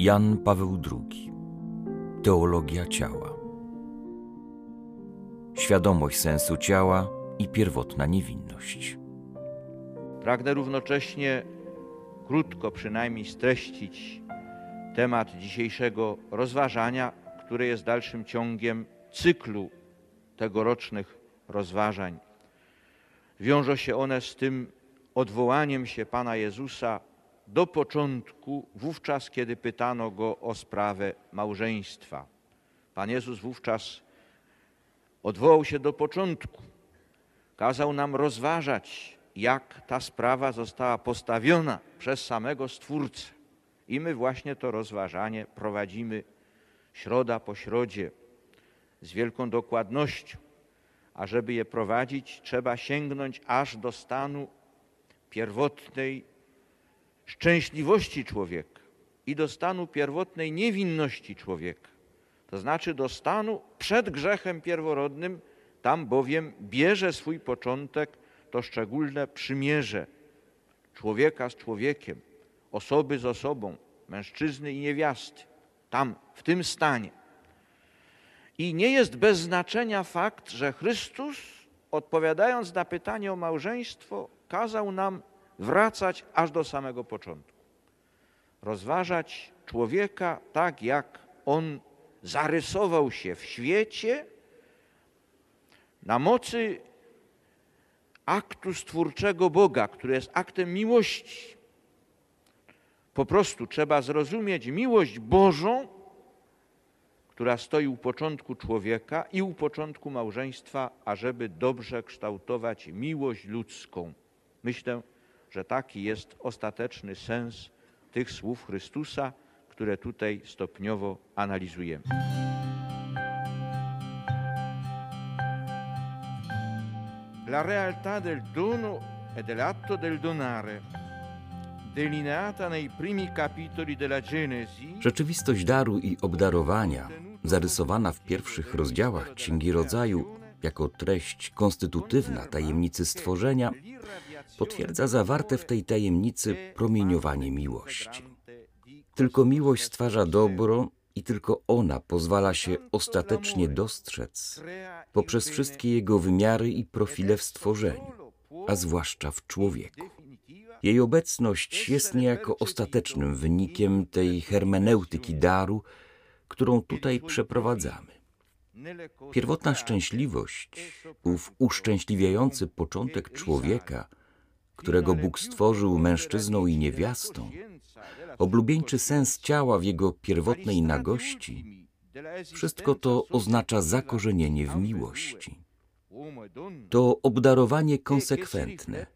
Jan Paweł II Teologia ciała Świadomość sensu ciała i pierwotna niewinność. Pragnę równocześnie krótko przynajmniej streścić temat dzisiejszego rozważania, które jest dalszym ciągiem cyklu tegorocznych rozważań. Wiążą się one z tym odwołaniem się Pana Jezusa do początku, wówczas kiedy pytano go o sprawę małżeństwa. Pan Jezus wówczas odwołał się do początku, kazał nam rozważać, jak ta sprawa została postawiona przez samego Stwórcę. I my właśnie to rozważanie prowadzimy środa po środzie z wielką dokładnością. A żeby je prowadzić, trzeba sięgnąć aż do stanu pierwotnej szczęśliwości człowieka i do stanu pierwotnej niewinności człowieka. To znaczy do stanu przed grzechem pierworodnym, tam bowiem bierze swój początek to szczególne przymierze człowieka z człowiekiem, osoby z osobą, mężczyzny i niewiasty. Tam, w tym stanie. I nie jest bez znaczenia fakt, że Chrystus, odpowiadając na pytanie o małżeństwo, kazał nam wracać aż do samego początku. Rozważać człowieka tak, jak on zarysował się w świecie na mocy aktu stwórczego Boga, który jest aktem miłości. Po prostu trzeba zrozumieć miłość Bożą, która stoi u początku człowieka i u początku małżeństwa, ażeby dobrze kształtować miłość ludzką. Myślę, że taki jest ostateczny sens tych słów Chrystusa, które tutaj stopniowo analizujemy. La realtà del dono e dell'atto del donare, delineata nei primi della Rzeczywistość daru i obdarowania, zarysowana w pierwszych rozdziałach Księgi Rodzaju jako treść konstytutywna tajemnicy stworzenia, potwierdza zawarte w tej tajemnicy promieniowanie miłości. Tylko miłość stwarza dobro i tylko ona pozwala się ostatecznie dostrzec poprzez wszystkie jego wymiary i profile w stworzeniu, a zwłaszcza w człowieku. Jej obecność jest niejako ostatecznym wynikiem tej hermeneutyki daru, którą tutaj przeprowadzamy. Pierwotna szczęśliwość, ów uszczęśliwiający początek człowieka, którego Bóg stworzył mężczyzną i niewiastą, oblubieńczy sens ciała w jego pierwotnej nagości, wszystko to oznacza zakorzenienie w miłości. To obdarowanie konsekwentne,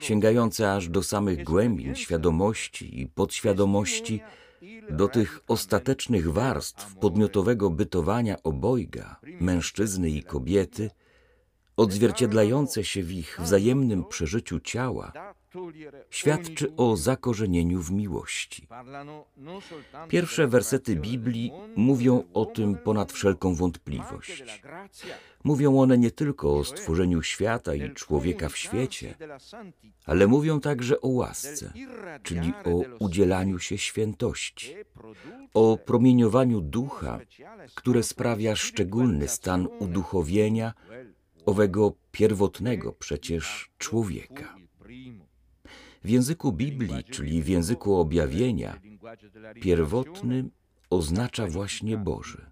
sięgające aż do samych głębin świadomości i podświadomości, do tych ostatecznych warstw podmiotowego bytowania obojga, mężczyzny i kobiety, odzwierciedlające się w ich wzajemnym przeżyciu ciała, świadczy o zakorzenieniu w miłości. Pierwsze wersety Biblii mówią o tym ponad wszelką wątpliwość. Mówią one nie tylko o stworzeniu świata i człowieka w świecie, ale mówią także o łasce, czyli o udzielaniu się świętości, o promieniowaniu ducha, które sprawia szczególny stan uduchowienia owego pierwotnego przecież człowieka. W języku Biblii, czyli w języku objawienia, pierwotny oznacza właśnie Boży.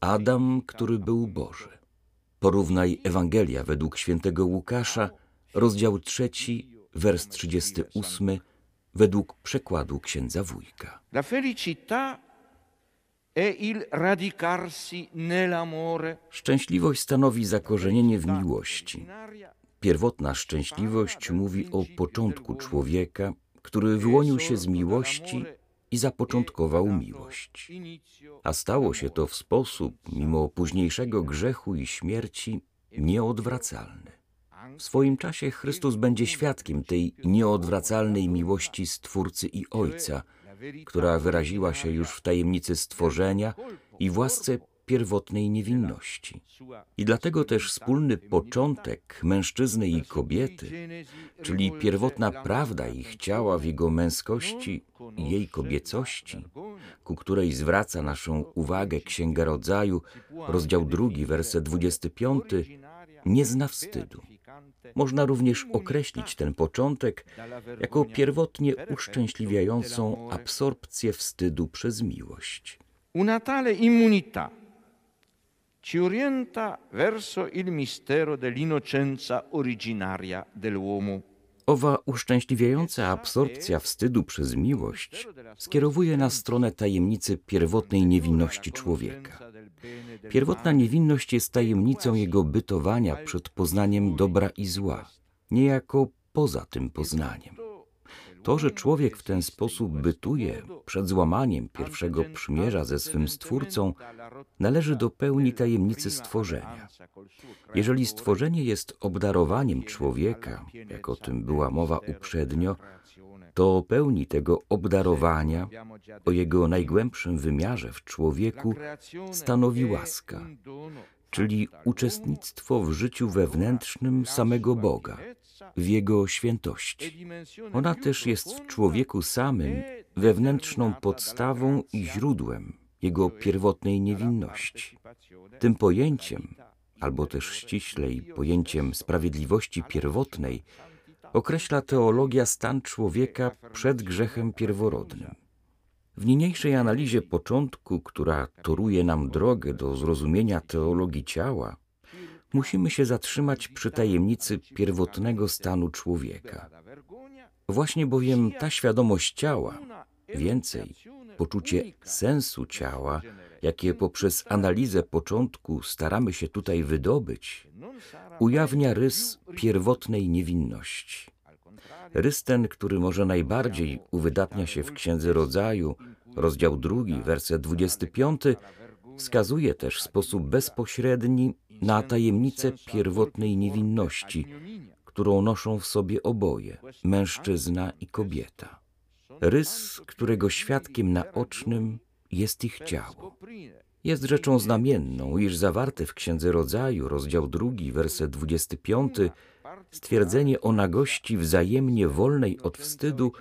Adam, który był Boży. Porównaj Ewangelia według świętego Łukasza, rozdział trzeci, wers 38, według przekładu księdza Wójka. La felicità è il radicarsi nell'amore. Szczęśliwość stanowi zakorzenienie w miłości. Pierwotna szczęśliwość mówi o początku człowieka, który wyłonił się z miłości i zapoczątkował miłość. A stało się to w sposób, mimo późniejszego grzechu i śmierci, nieodwracalny. W swoim czasie Chrystus będzie świadkiem tej nieodwracalnej miłości Stwórcy i Ojca, która wyraziła się już w tajemnicy stworzenia i w pierwotnej niewinności. I dlatego też wspólny początek mężczyzny i kobiety, czyli pierwotna prawda ich ciała w jego męskości i jej kobiecości, ku której zwraca naszą uwagę Księga Rodzaju, rozdział drugi, werset 25, nie zna wstydu. Można również określić ten początek jako pierwotnie uszczęśliwiającą absorpcję wstydu przez miłość. Una tale immunità ci orienta verso il mistero dell'innocenza originaria dell'uomo. Owa uszczęśliwiająca absorpcja wstydu przez miłość skierowuje nas w stronę tajemnicy pierwotnej niewinności człowieka. Pierwotna niewinność jest tajemnicą jego bytowania przed poznaniem dobra i zła, niejako poza tym poznaniem. To, że człowiek w ten sposób bytuje przed złamaniem pierwszego przymierza ze swym Stwórcą, należy do pełni tajemnicy stworzenia. Jeżeli stworzenie jest obdarowaniem człowieka, jak o tym była mowa uprzednio, to o pełni tego obdarowania, o jego najgłębszym wymiarze w człowieku stanowi łaska, czyli uczestnictwo w życiu wewnętrznym samego Boga, w Jego świętości. Ona też jest w człowieku samym wewnętrzną podstawą i źródłem Jego pierwotnej niewinności. Tym pojęciem, albo też ściślej pojęciem sprawiedliwości pierwotnej, określa teologia stan człowieka przed grzechem pierworodnym. W niniejszej analizie początku, która toruje nam drogę do zrozumienia teologii ciała, musimy się zatrzymać przy tajemnicy pierwotnego stanu człowieka. Właśnie bowiem ta świadomość ciała, więcej, poczucie sensu ciała, jakie poprzez analizę początku staramy się tutaj wydobyć, ujawnia rys pierwotnej niewinności. Rys ten, który może najbardziej uwydatnia się w Księdze Rodzaju, rozdział drugi, werset 25, wskazuje też w sposób bezpośredni na tajemnicę pierwotnej niewinności, którą noszą w sobie oboje, mężczyzna i kobieta. Rys, którego świadkiem naocznym jest ich ciało. Jest rzeczą znamienną, iż zawarte w Księdze Rodzaju, rozdział drugi, werset 25, stwierdzenie o nagości wzajemnie wolnej od wstydu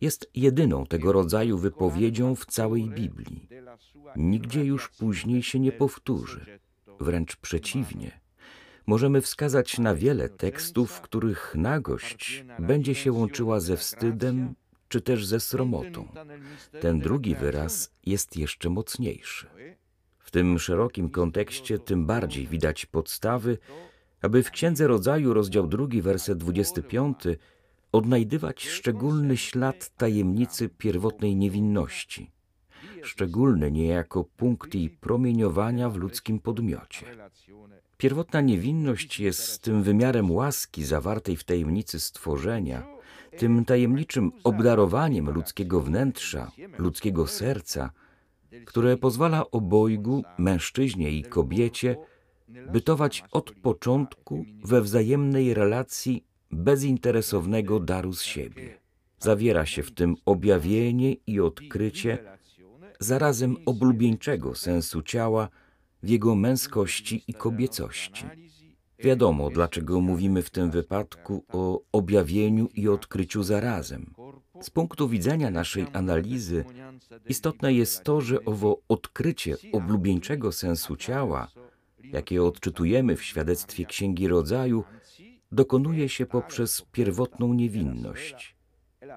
jest jedyną tego rodzaju wypowiedzią w całej Biblii. Nigdzie już później się nie powtórzy. Wręcz przeciwnie. Możemy wskazać na wiele tekstów, w których nagość będzie się łączyła ze wstydem czy też ze sromotą. Ten drugi wyraz jest jeszcze mocniejszy. W tym szerokim kontekście tym bardziej widać podstawy, aby w Księdze Rodzaju, rozdział drugi, werset 25, odnajdywać szczególny ślad tajemnicy pierwotnej niewinności, szczególny niejako punkt jej promieniowania w ludzkim podmiocie. Pierwotna niewinność jest tym wymiarem łaski zawartej w tajemnicy stworzenia, tym tajemniczym obdarowaniem ludzkiego wnętrza, ludzkiego serca, które pozwala obojgu, mężczyźnie i kobiecie, bytować od początku we wzajemnej relacji bezinteresownego daru z siebie. Zawiera się w tym objawienie i odkrycie zarazem oblubieńczego sensu ciała w jego męskości i kobiecości. Wiadomo, dlaczego mówimy w tym wypadku o objawieniu i odkryciu zarazem. Z punktu widzenia naszej analizy istotne jest to, że owo odkrycie oblubieńczego sensu ciała, jakie odczytujemy w świadectwie Księgi Rodzaju, dokonuje się poprzez pierwotną niewinność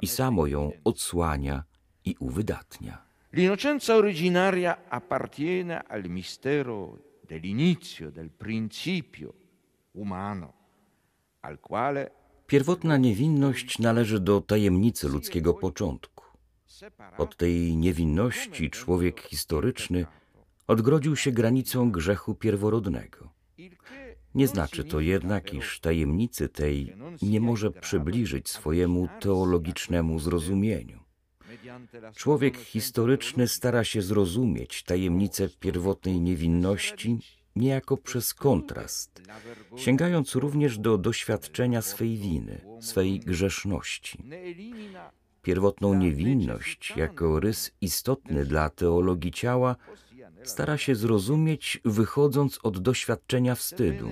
i samo ją odsłania i uwydatnia. L'innocenza originaria appartiene al mistero dell'inizio, del principio umano, al quale Pierwotna niewinność należy do tajemnicy ludzkiego początku. Od tej niewinności człowiek historyczny odgrodził się granicą grzechu pierworodnego. Nie znaczy to jednak, iż tajemnicy tej nie może przybliżyć swojemu teologicznemu zrozumieniu. Człowiek historyczny stara się zrozumieć tajemnicę pierwotnej niewinności niejako przez kontrast, sięgając również do doświadczenia swej winy, swej grzeszności. Pierwotną niewinność, jako rys istotny dla teologii ciała, stara się zrozumieć, wychodząc od doświadczenia wstydu.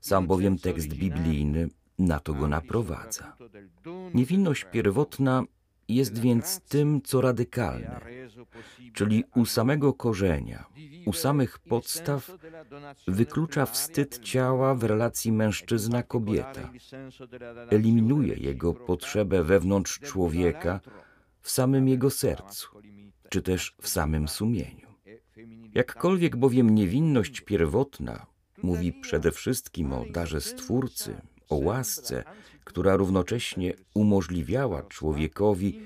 Sam bowiem tekst biblijny na to go naprowadza. Niewinność pierwotna jest więc tym, co radykalne, czyli u samego korzenia, u samych podstaw wyklucza wstyd ciała w relacji mężczyzna-kobieta, eliminuje jego potrzebę wewnątrz człowieka w samym jego sercu, czy też w samym sumieniu. Jakkolwiek bowiem niewinność pierwotna mówi przede wszystkim o darze Stwórcy, o łasce, która równocześnie umożliwiała człowiekowi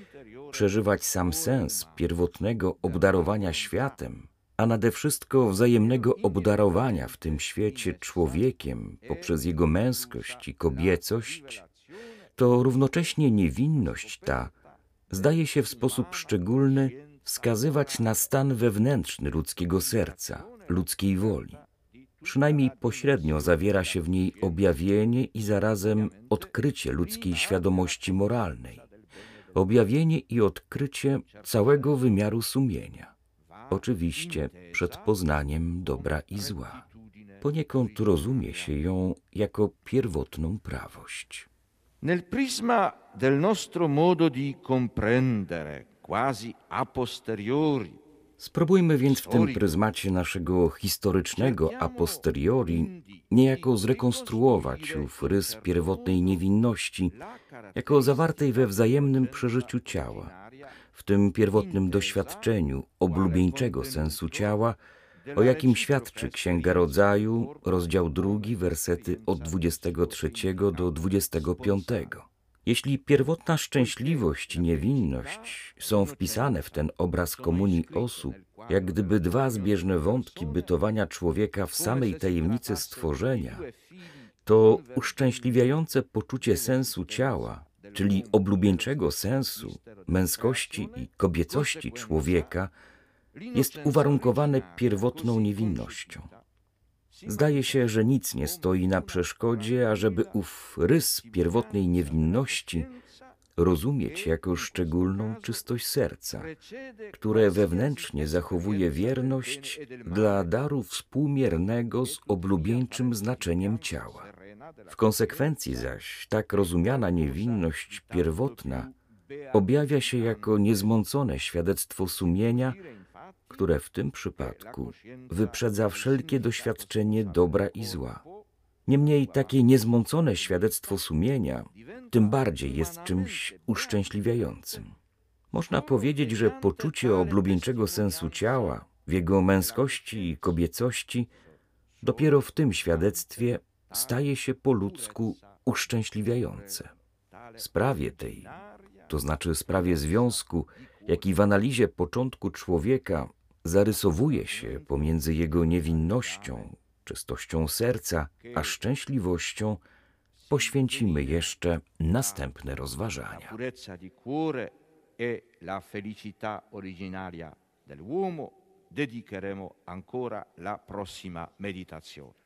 przeżywać sam sens pierwotnego obdarowania światem, a nade wszystko wzajemnego obdarowania w tym świecie człowiekiem poprzez jego męskość i kobiecość, to równocześnie niewinność ta zdaje się w sposób szczególny wskazywać na stan wewnętrzny ludzkiego serca, ludzkiej woli. Przynajmniej pośrednio zawiera się w niej objawienie i zarazem odkrycie ludzkiej świadomości moralnej, objawienie i odkrycie całego wymiaru sumienia, oczywiście przed poznaniem dobra i zła. Poniekąd rozumie się ją jako pierwotną prawość. Nel prisma del nostro modo di comprendere, quasi a posteriori, Spróbujmy więc w tym pryzmacie naszego historycznego a posteriori niejako zrekonstruować ów rys pierwotnej niewinności, jako zawartej we wzajemnym przeżyciu ciała, w tym pierwotnym doświadczeniu oblubieńczego sensu ciała, o jakim świadczy Księga Rodzaju, rozdział drugi, wersety od 23 do 25. Jeśli pierwotna szczęśliwość i niewinność są wpisane w ten obraz komunii osób, jak gdyby dwa zbieżne wątki bytowania człowieka w samej tajemnicy stworzenia, to uszczęśliwiające poczucie sensu ciała, czyli oblubieńczego sensu, męskości i kobiecości człowieka, jest uwarunkowane pierwotną niewinnością. Zdaje się, że nic nie stoi na przeszkodzie, ażeby ów rys pierwotnej niewinności rozumieć jako szczególną czystość serca, które wewnętrznie zachowuje wierność dla daru współmiernego z oblubieńczym znaczeniem ciała. W konsekwencji zaś tak rozumiana niewinność pierwotna objawia się jako niezmącone świadectwo sumienia, które w tym przypadku wyprzedza wszelkie doświadczenie dobra i zła. Niemniej takie niezmącone świadectwo sumienia tym bardziej jest czymś uszczęśliwiającym. Można powiedzieć, że poczucie oblubieńczego sensu ciała, w jego męskości i kobiecości, dopiero w tym świadectwie staje się po ludzku uszczęśliwiające. Sprawie tej, to znaczy sprawie związku, jaki w analizie początku człowieka zarysowuje się pomiędzy jego niewinnością, czystością serca, a szczęśliwością, poświęcimy jeszcze następne rozważania. e la felicità originaria dell'uomo dedicheremo ancora la prossima meditazione.